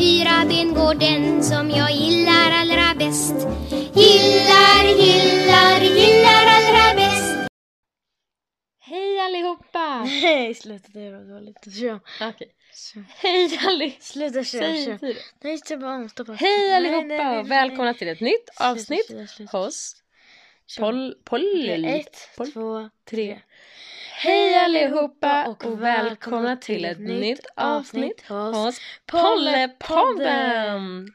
fyra ben går den som jag gillar allra bäst. Gillar, gillar, gillar allra bäst. Hej allihopa! Nej, sluta det var dåligt. Kör. Okej. Hej allihopa! Sluta kör, Säg kör. det. Nej, stoppa om, stoppa. Hej allihopa nej, nej, och nej. välkomna till ett nytt Sluta, avsnitt sluta, sluta. hos Kör. Pol... Pol... Ett, Pol... två, tre. Hej allihopa och välkomna till ett nytt avsnitt hos Pollepodden!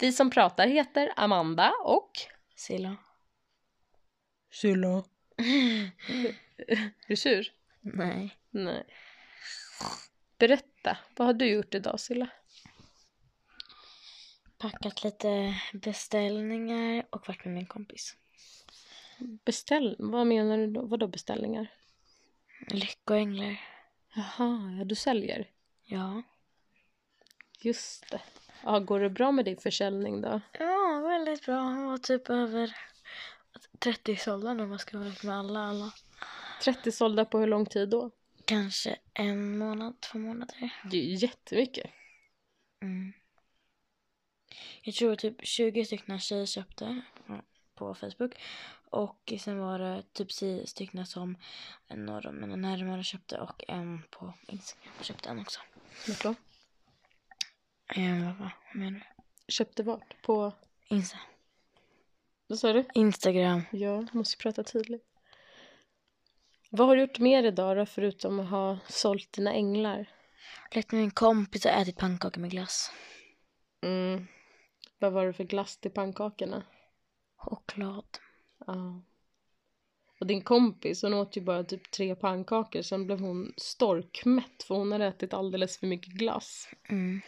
Vi som pratar heter Amanda och Silla. Silla. Är du sur? Nej. Nej. Berätta, vad har du gjort idag Silla? Packat lite beställningar och varit med min kompis. Beställ... Vad menar du då? Vadå beställningar? Lyckoänglar. Jaha, ja du säljer. Ja. Just det. Ja, går det bra med din försäljning då? Ja, väldigt bra. Han var typ över 30 sålda nu om man ska vara med alla, alla. 30 sålda på hur lång tid då? Kanske en månad, två månader. Det är ju jättemycket. Mm. Jag tror typ 20 stycken tjejer köpte på Facebook. Och sen var det typ 10 stycken som några av mina närmare köpte och en på Instagram köpte en också. Vart då? Eh, vad, vad menar du? Köpte vart? På... Insta. Vad sa du? Instagram. Ja, måste prata tydligt. Vad har du gjort mer idag då, förutom att ha sålt dina änglar? Lekt med min kompis och ätit pannkakor med glass. Mm. Vad var det för glass till pannkakorna? Choklad. Ja. Och din kompis, hon åt ju bara typ tre pannkakor, sen blev hon storkmätt för hon hade ätit alldeles för mycket glass. Mm.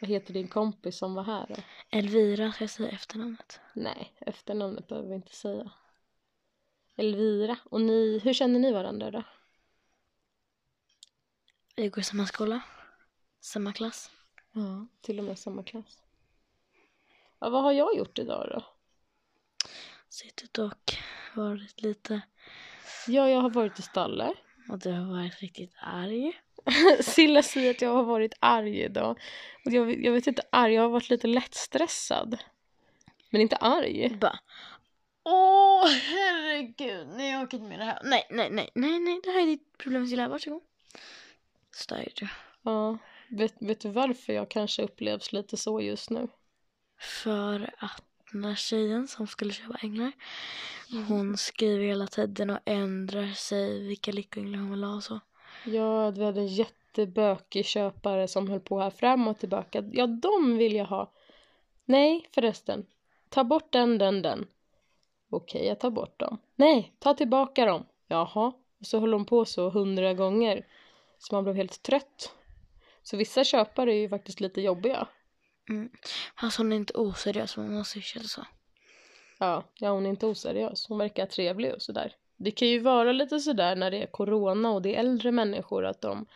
Vad heter din kompis som var här då? Elvira, ska jag säga efternamnet? Nej, efternamnet behöver vi inte säga. Elvira. Och ni, hur känner ni varandra då? Vi går i samma skola. Samma klass. Ja, till och med samma klass. Ja, vad har jag gjort idag då? Suttit och varit lite... Ja, jag har varit i stallet. Och du har varit riktigt arg. Silla säger att jag har varit arg idag. Och jag, jag vet inte arg, jag har varit lite lättstressad. Men inte arg. Bara, åh herregud, nej jag orkar inte med det här. Nej, nej, nej, nej, nej, det här är ditt problem Silla, varsågod. Stör du. Ja, vet, vet du varför jag kanske upplevs lite så just nu? För att den där tjejen som skulle köpa änglar, hon skriver hela tiden och ändrar sig vilka lyckoänglar hon vill ha och så. Ja, vi hade en jättebökig köpare som höll på här fram och tillbaka. Ja, de vill jag ha. Nej, förresten. Ta bort den, den, den. Okej, jag tar bort dem. Nej, ta tillbaka dem. Jaha. Och så höll hon på så hundra gånger. Så man blev helt trött. Så vissa köpare är ju faktiskt lite jobbiga. Mm. Fast hon är inte oseriös, men hon ser ju så. Ja, ja, hon är inte oseriös. Hon verkar trevlig och sådär. Det kan ju vara lite sådär när det är corona och det är äldre människor att de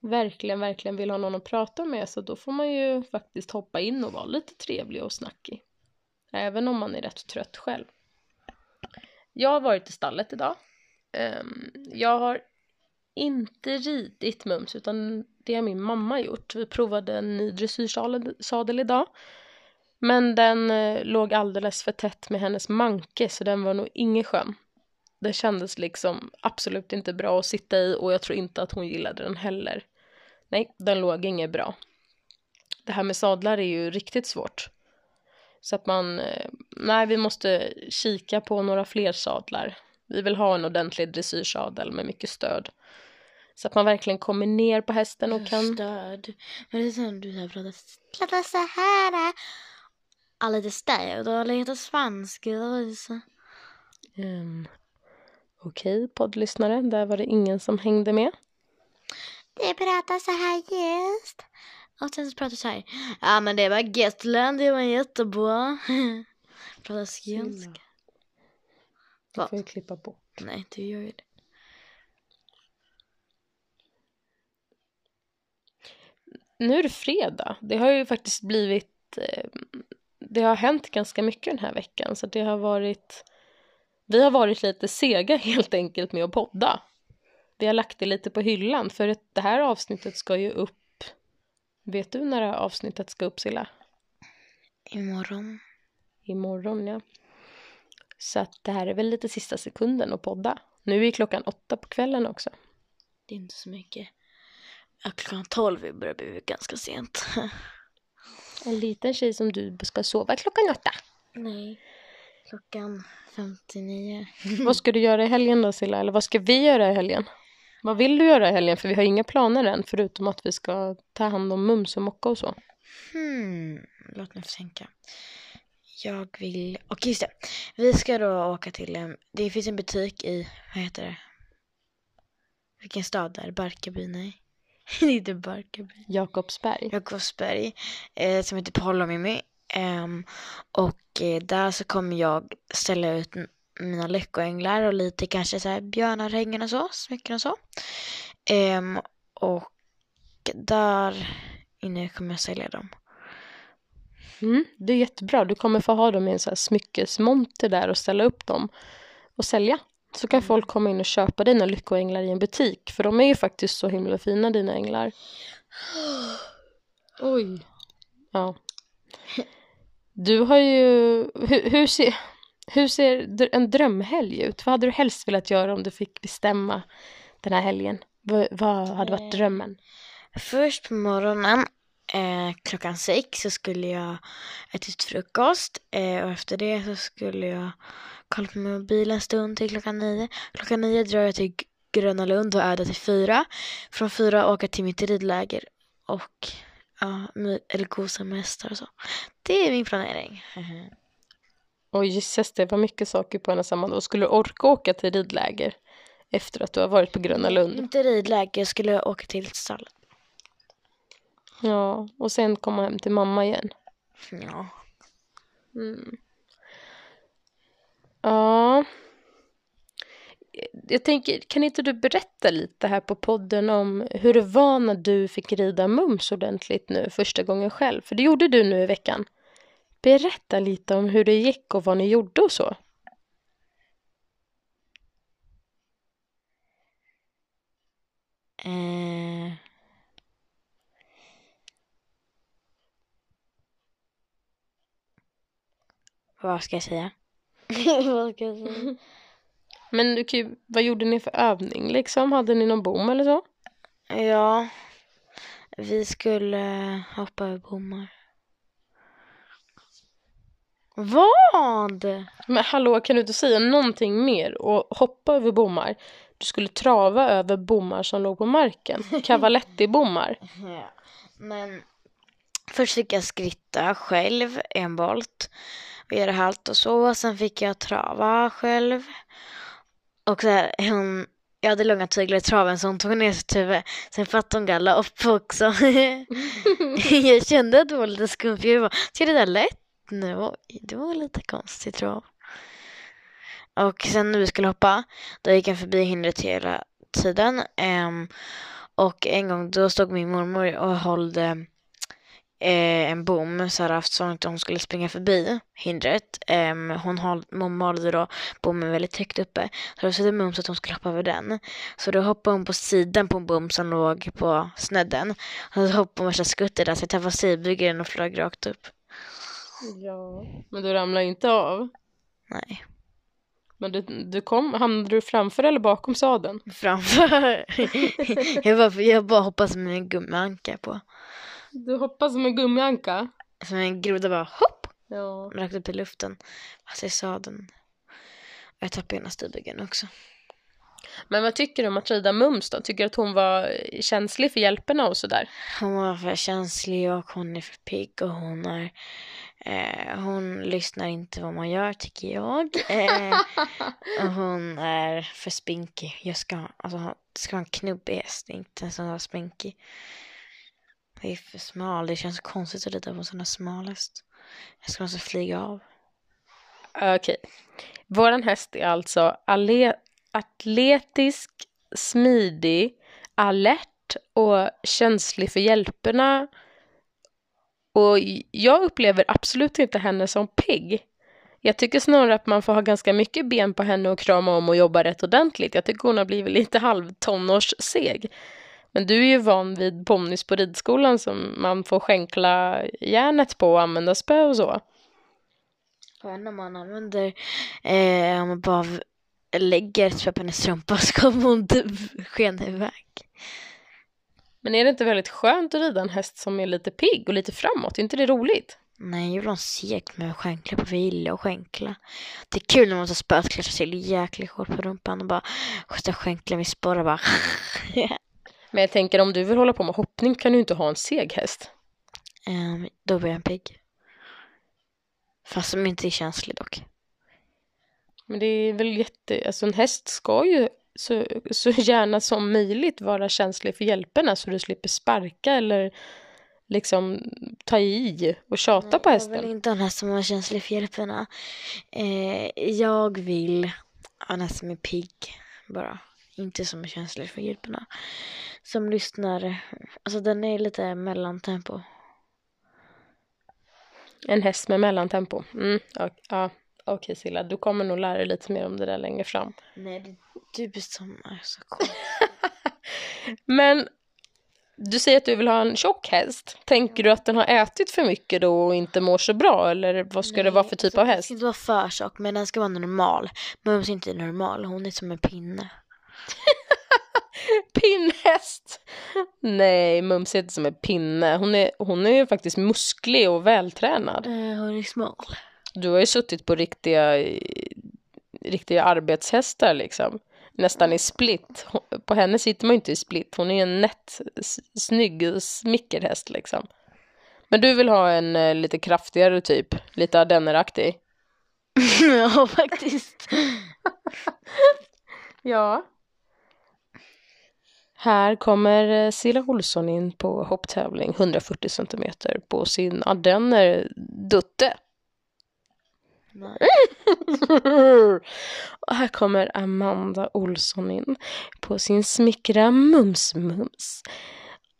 verkligen, verkligen vill ha någon att prata med så då får man ju faktiskt hoppa in och vara lite trevlig och snackig. Även om man är rätt trött själv. Jag har varit i stallet idag. Ehm, jag har inte ridit Mums utan det har min mamma gjort. Vi provade en ny dressyrsadel idag. Men den eh, låg alldeles för tätt med hennes manke så den var nog ingen skön. Det kändes liksom absolut inte bra att sitta i och jag tror inte att hon gillade den heller. Nej, den låg inget bra. Det här med sadlar är ju riktigt svårt. Så att man, eh, nej vi måste kika på några fler sadlar. Vi vill ha en ordentlig dressyrsadel med mycket stöd. Så att man verkligen kommer ner på hästen och kan... Störd. Men det är som du så pratar, pratar så här. Ja, lite störd och lite så. Um, Okej, poddlyssnare, där var det ingen som hängde med. Det pratar så här just. Och sen så pratar så här. Ja men det var Gotland, det var jättebra. pratar skånska. Det får vi klippa bort. Nej, du gör ju det. Nu är det fredag. Det har ju faktiskt blivit... Eh, det har hänt ganska mycket den här veckan så det har varit... Vi har varit lite sega helt enkelt med att podda. Vi har lagt det lite på hyllan för att det här avsnittet ska ju upp Vet du när det här avsnittet ska upp Silla? Imorgon. Imorgon ja. Så att det här är väl lite sista sekunden att podda. Nu är klockan åtta på kvällen också. Det är inte så mycket. Ja, klockan tolv börjar bli ganska sent. En liten tjej som du ska sova klockan åtta. Nej. Klockan 59. Vad ska du göra i helgen då Silla? Eller vad ska vi göra i helgen? Vad vill du göra i helgen? För vi har inga planer än förutom att vi ska ta hand om Mums och Mocka och så. Hmm, låt mig tänka. Jag vill, och just det, vi ska då åka till en, det finns en butik i, vad heter det? Vilken stad där? Barkarby? Nej. inte Barkarby. Jakobsberg. Jakobsberg, eh, som heter Polomimi. Ehm, och eh, där så kommer jag ställa ut mina lyckoänglar och lite kanske så här björnarhängen och så, smycken och så. Ehm, och där inne kommer jag sälja dem. Mm, det är jättebra. Du kommer få ha dem i en sån här smyckesmonter där och ställa upp dem och sälja. Så kan folk komma in och köpa dina lyckoänglar i en butik. För de är ju faktiskt så himla fina dina änglar. Oj. Ja. Du har ju... Hur, hur, ser, hur ser en drömhelg ut? Vad hade du helst velat göra om du fick bestämma den här helgen? Vad, vad hade varit Eh. drömmen? Först på morgonen eh, klockan sex så skulle jag ätit frukost eh, och efter det så skulle jag kolla på min mobil en stund till klockan nio. Klockan nio drar jag till Gröna Lund och är där till fyra. Från fyra åka till mitt ridläger och ja, eller gosa med hästar och så. Det är min planering. Oj, gisses det var mycket saker på en och samma dag. Skulle du orka åka till ridläger efter att du har varit på Gröna Lund? Inte ridläger, jag skulle åka till stallet. Ja, och sen komma hem till mamma igen. Ja. Mm. Ja. Jag tänker, kan inte du berätta lite här på podden om hur det var när du fick rida mums ordentligt nu första gången själv? För det gjorde du nu i veckan. Berätta lite om hur det gick och vad ni gjorde och så. Eh. Vad ska jag säga? Vad ska jag säga? Men du kan ju, vad gjorde ni för övning liksom? Hade ni någon bom eller så? Ja, vi skulle hoppa över bommar. Vad? Men hallå, kan du inte säga någonting mer och hoppa över bommar? Du skulle trava över bommar som låg på marken. Cavaletti-bommar. Ja. Men först fick jag skritta själv en volt och göra halt och så. Sen fick jag trava själv. Och så här, hon, jag hade långa tyglar i traven så hon tog ner sitt huvud. Sen fattade hon galopp också. jag kände att det var lite skumt. Jag bara, ska det där lätt nu? Oj, det var lite konstigt trav. Och sen när vi skulle hoppa, då gick jag förbi hindret hela tiden. Ehm, och en gång då stod min mormor och höll eh, en bom så här så att hon skulle springa förbi hindret. Ehm, hon håll, mamma hållde då bommen väldigt högt uppe. Så då satte mums att hon skulle hoppa över den. Så då hoppade hon på sidan på en bom som låg på snedden. Och så hoppade hon värsta skuttet där så jag tappade sidbygeln och flög rakt upp. Ja. Men du ramlade inte av? Nej, Men du, du kom, hamnade du framför eller bakom sadeln? framför. jag, bara, jag bara hoppas med en gummianka på. Du hoppade som en gummianka? Som en groda bara hopp. Ja. rakt upp i luften. Fast i sadeln. Och jag tappade ena styrbygeln också. Men vad tycker du om rida mums då? Tycker du att hon var känslig för hjälperna och sådär? Hon var för känslig och hon är för pigg och hon är eh, hon lyssnar inte vad man gör tycker jag. Eh, och hon är för spinkig. Jag ska, ha- alltså, ha- ska vara en knubbig häst, inte en sån här spinkig. Jag är för smal. Det känns konstigt att rida på en sån här smal häst. Jag ska måste flyga av. Okej. Våran häst är alltså atletisk, smidig, alert och känslig för hjälperna. Och jag upplever absolut inte henne som pigg. Jag tycker snarare att man får ha ganska mycket ben på henne och krama om och jobba rätt ordentligt. Jag tycker hon har blivit lite halvtonårsseg. Men du är ju van vid ponnys på ridskolan som man får skänkla järnet på och använda spö och så. Och när man använder, eh, om man bara lägger ett spö på hennes strumpa så kommer hon typ skena iväg. Men är det inte väldigt skönt att rida en häst som är lite pigg och lite framåt? Är inte det roligt? Nej, jag ha en segt med skänkla på villa och skänkla. Det är kul när man tar spöet klättrar till jäkligt hårt på rumpan och bara skjuter skänkla med sporrar bara. Men jag tänker om du vill hålla på med hoppning kan du inte ha en seg häst. Ehm, då blir jag en pigg. Fast som inte är känslig dock. Men det är väl jätte, alltså en häst ska ju så, så gärna som möjligt vara känslig för hjälperna så du slipper sparka eller liksom ta i och tjata på Jag hästen. vill inte ha en häst som är känslig för hjälperna. Eh, jag vill ha en häst som är pigg bara. Inte som är känslig för hjälperna. Som lyssnar. Alltså den är lite mellantempo. En häst med mellantempo. Mm, ja, ja, okej Silla, du kommer nog lära dig lite mer om det där längre fram. Nej, det är du som är så cool. Men du säger att du vill ha en tjock häst. Tänker du att den har ätit för mycket då och inte mår så bra eller vad ska det vara för typ av Den häst? ska inte vara för tjock, men den ska vara normal. Mums är inte normal, hon är som en pinne. Pinnhäst! Nej, Mums är inte som en pinne. Hon är, hon är ju faktiskt musklig och vältränad. Eh, hon är smal. Du har ju suttit på riktiga, riktiga arbetshästar liksom. Nästan i split. På henne sitter man ju inte i split. Hon är en nätt, snygg smickerhäst liksom. Men du vill ha en eh, lite kraftigare typ, lite ardenneraktig. ja, faktiskt. Ja. Här kommer eh, Silla Olsson in på hopptävling 140 centimeter på sin ardenner Dutte. Och här kommer Amanda Olsson in på sin smickra Mums-Mums.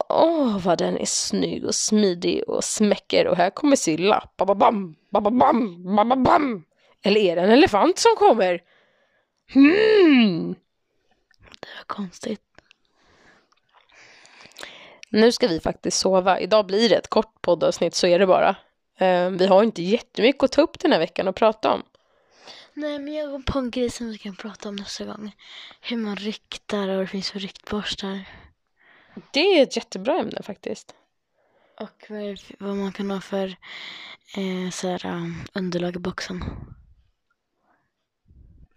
Åh, vad den är snygg och smidig och smäcker. Och här kommer Silla. Bababam, bababam, bababam. Eller är det en elefant som kommer? Hmm. Det var konstigt. Nu ska vi faktiskt sova. Idag blir det ett kort poddavsnitt, så är det bara. Eh, Vi har inte jättemycket att ta upp den här veckan och prata om. Nej, men jag går på en grej som vi kan prata om nästa gång. Hur man riktar och vad det finns för riktborstar. Det är ett jättebra ämne faktiskt. Och vad, man kan ha för eh, så här, um, underlag i boxen.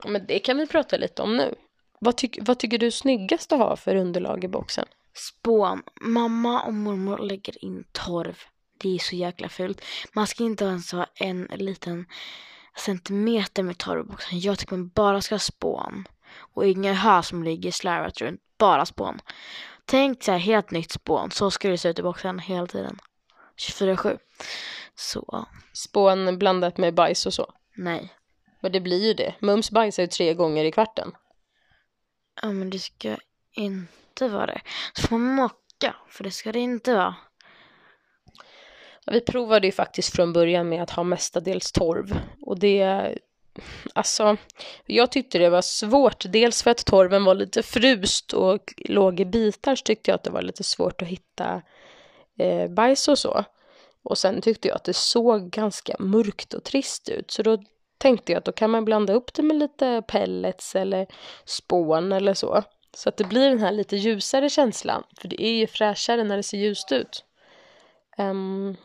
Men det kan vi prata lite om nu. Vad, tyck, vad tycker du är snyggast att ha för underlag i boxen? Spån. Mamma och mormor lägger in torv. Det är så jäkla fult. Man ska inte ens ha en liten centimeter med torv i boxen. Jag tycker man bara ska ha spån. Och inga hö som ligger slarvat runt. Bara spån. Tänk så här helt nytt spån. Så ska det se ut i boxen hela tiden. 24-7. Så, Spån blandat med bajs och så. nej. Men det blir ju det. Mums bajsar ju tre gånger i kvarten. Ja men det ska inte vara det. Så får man mocka. För det ska det inte vara. Vi provade ju faktiskt från början med att ha mestadels torv. Och det, alltså, jag tyckte det var svårt. Dels för att torven var lite frust och låg i bitar så tyckte jag att det var lite svårt att hitta eh, bajs och så. Och sen tyckte jag att det såg ganska mörkt och trist ut. Så då tänkte jag att då kan man blanda upp det med lite pellets eller spån eller så. Så att det blir den här lite ljusare känslan. För det är ju fräschare när det ser ljust ut. Ehm,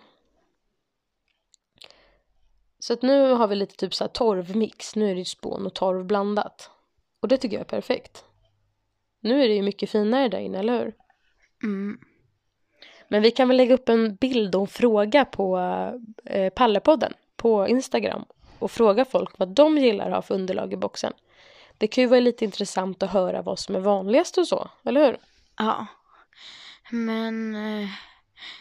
så att nu har vi lite typ så här torvmix. Nu är det ju spån och torv blandat. Och det tycker jag är perfekt. Nu är det ju mycket finare där inne, eller hur? Mm. Men vi kan väl lägga upp en bild och en fråga på eh, Pallepodden på Instagram och fråga folk vad de gillar att ha för underlag i boxen. Det kan ju vara lite intressant att höra vad som är vanligast och så, eller hur? Ja. Men eh,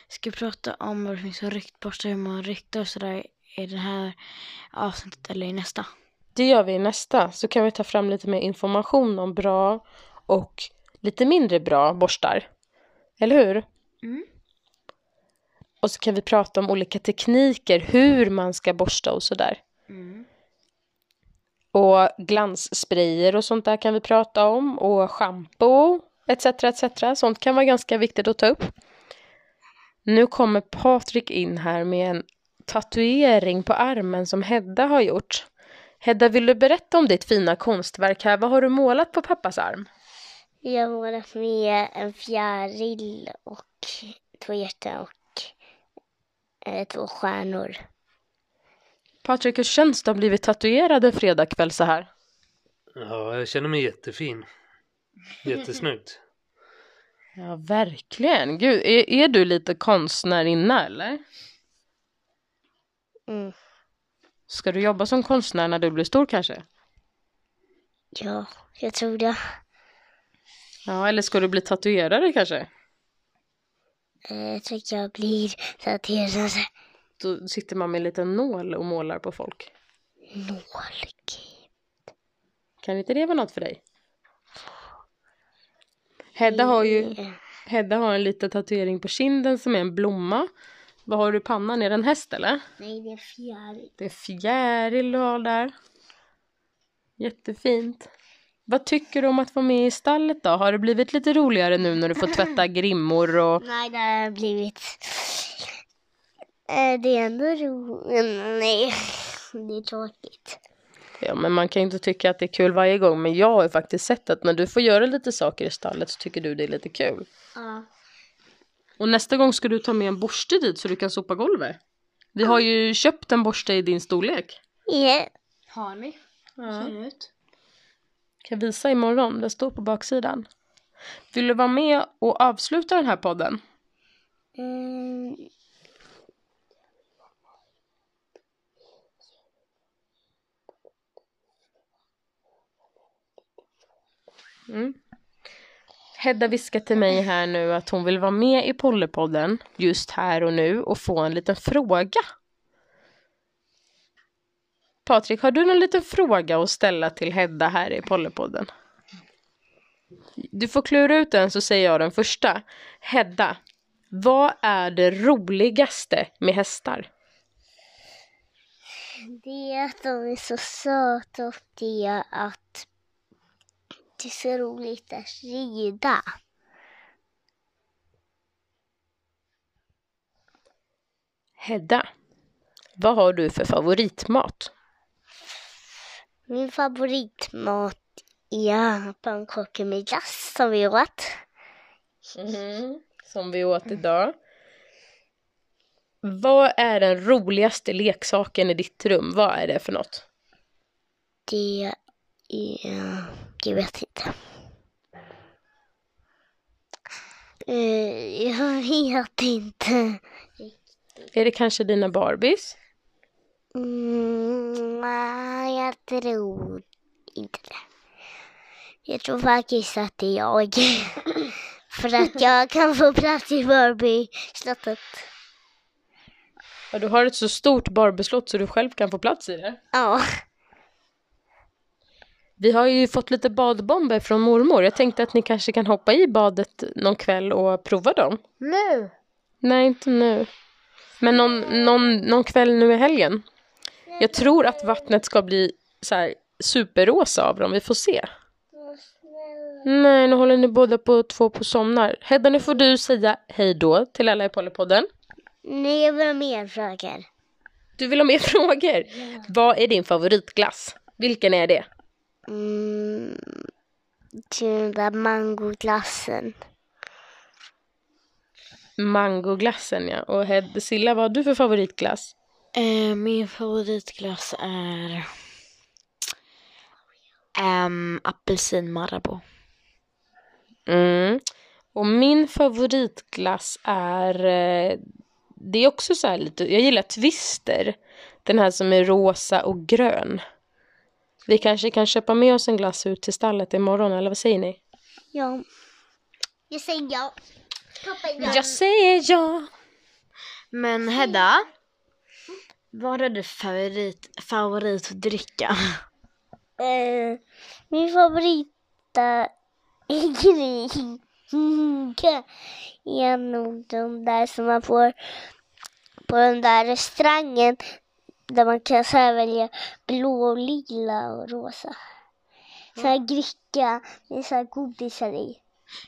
ska vi prata om vad det finns för ryktborstar, hur man ryktar och sådär i det här avsnittet eller i nästa? Det gör vi i nästa, så kan vi ta fram lite mer information om bra och lite mindre bra borstar. Eller hur? Mm. Och så kan vi prata om olika tekniker, hur man ska borsta och sådär. Mm. Och glanssprayer och sånt där kan vi prata om. Och shampoo etc. etc. Sånt kan vara ganska viktigt att ta upp. Nu kommer Patrik in här med en tatuering på armen som Hedda har gjort. Hedda, vill du berätta om ditt fina konstverk här? Vad har du målat på pappas arm? Jag har målat med en fjäril och två hjärtan och eh, två stjärnor. Patrik, hur känns det att ha blivit tatuerad en fredagkväll så här? Ja, jag känner mig jättefin. Jättesnyggt. Ja, verkligen. Gud, är, är du lite konstnärinna eller? Mm. Ska du jobba som konstnär när du blir stor kanske? Ja, jag tror det. Ja, eller ska du bli tatuerare kanske? Eh, Jag tror jag blir tatuerad Då sitter man med en liten nål och målar på folk. nålg. Kan inte det vara något för dig? Hedda har ju Hedda har en liten tatuering på kinden som är en blomma. Vad har du i pannan? Är det en häst eller? Nej, det är fjäril. Det är fjäril du har där. Jättefint. Vad tycker du om att vara med i stallet då? Har det blivit lite roligare nu när du får tvätta grimmor och... Nej, det har blivit... Eh, Det är ändå roligt. Nej, det är tråkigt. Ja, men man kan ju inte tycka att det är kul varje gång. Men jag har ju faktiskt sett att när du får göra lite saker i stallet så tycker du det är lite kul. Ja. Och nästa gång ska du ta med en borste dit så du kan sopa golvet. Vi har ju köpt en borste i din storlek. Ja. Har ni? Ja. Ser det ut? Kan visa imorgon, det står på baksidan. Vill du vara med och avsluta den här podden? Mm. Mm. Hedda viskar till mig här nu att hon vill vara med i Pollypodden just här och nu och få en liten fråga. Patrik, har du någon liten fråga att ställa till Hedda här i Pollypodden? Du får klura ut den så säger jag den första. Hedda, vad är det roligaste med hästar? Det är att de är så söta och det är att det är så roligt att rida. Hedda, vad har du för favoritmat? Min favoritmat är pannkakor med glass som vi åt. Som vi åt idag. Vad är den roligaste leksaken i ditt rum? Vad är det för något? Det är... Jag vet inte. Eh, Jag vet inte. Är det kanske dina Barbies? Mm, nej, jag tror inte det. Jag tror faktiskt att det är jag. För att jag kan få plats i Barbie-slottet. Ja, du har ett så stort Barbieslott så du själv kan få plats i det. Ja. Vi har ju fått lite badbomber från mormor. Jag tänkte att ni kanske kan hoppa i badet någon kväll och prova dem. Nu? Nej, inte nu. Men någon, någon, någon kväll nu i helgen. Jag tror att vattnet ska bli så här superrosa av dem. Vi får se. Nej, nu håller ni båda på två på somnar. Hedda, nu får du säga hej då till alla i Pollypodden. Nej, jag vill ha mer frågor. Du vill ha mer frågor? Vad är din favoritglass? Vilken är det? Mm, till den där mangoglassen. Mangoglassen, ja. Och Hed Silla, vad har du för favoritglass? Eh, min favoritglass är um, apelsin Marabou. Mm. Och min favoritglass är... eh, Det är också så här lite... Jag gillar Twister. Den här som är rosa och grön. Vi kanske kan köpa med oss en glass ut till stallet imorgon, eller vad säger ni? Ja. Jag säger ja. Pappa, ja. Jag säger ja! Men Hedda, vad är din favorit, favoritdricka? Eh, min favorita är nog de där som man får på den där restaurangen där man kan så här välja blå, lila och rosa. Så här gricka med så här godisar i.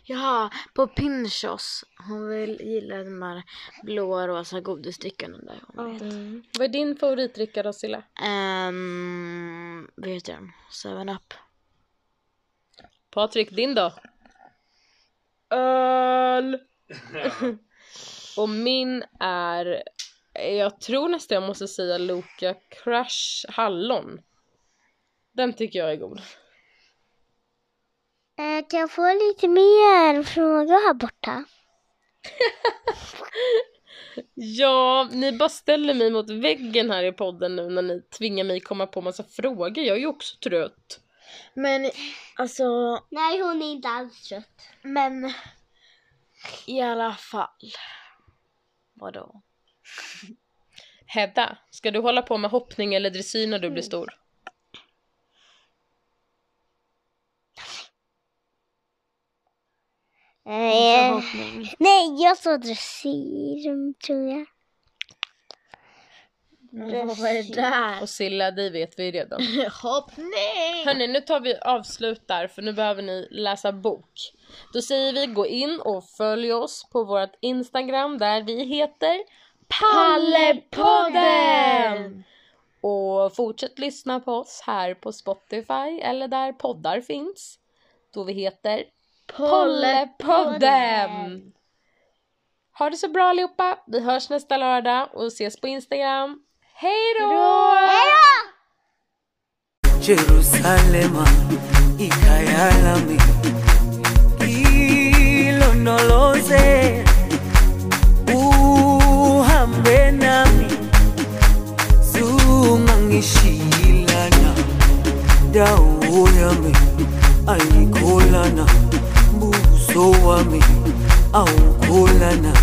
Jaha, på Pinchos. Hon vill gilla de här blåa rosa godisdrickorna där. Hon vet. Mm. Vad är din favoritdricka då Silla? Um, vad heter den? 7-Up. Patrik, din då? Öl! Och min är, jag tror nästan jag måste säga Loka Crush Hallon. Den tycker jag är god. Eh, kan jag få lite mer frågor här borta? Ja, ni bara ställer mig mot väggen här i podden nu när ni tvingar mig komma på massa frågor. Jag är ju också trött. Men alltså, Nej, hon är inte alls trött. men i alla fall. Vadå? Hedda, ska du hålla på med hoppning eller dressyr när du blir stor? Eh, nej, jag sa dressyr, tror jag. Vad är det där? Och Silla, dig vet vi redan. Hoppning! Hörni, nu tar vi avslut där för nu behöver ni läsa bok. Då säger vi gå in och följ oss på vårt Instagram där vi heter Pallepodden! Och fortsätt lyssna på oss här på Spotify eller där poddar finns. Då vi heter Pollepodden! Ha det så bra allihopa! Vi hörs nästa lördag och ses på Instagram. Hej då! Jerusalema ikayalami ilondoloze ishilana dawo yami ayikholana buso wami awukholana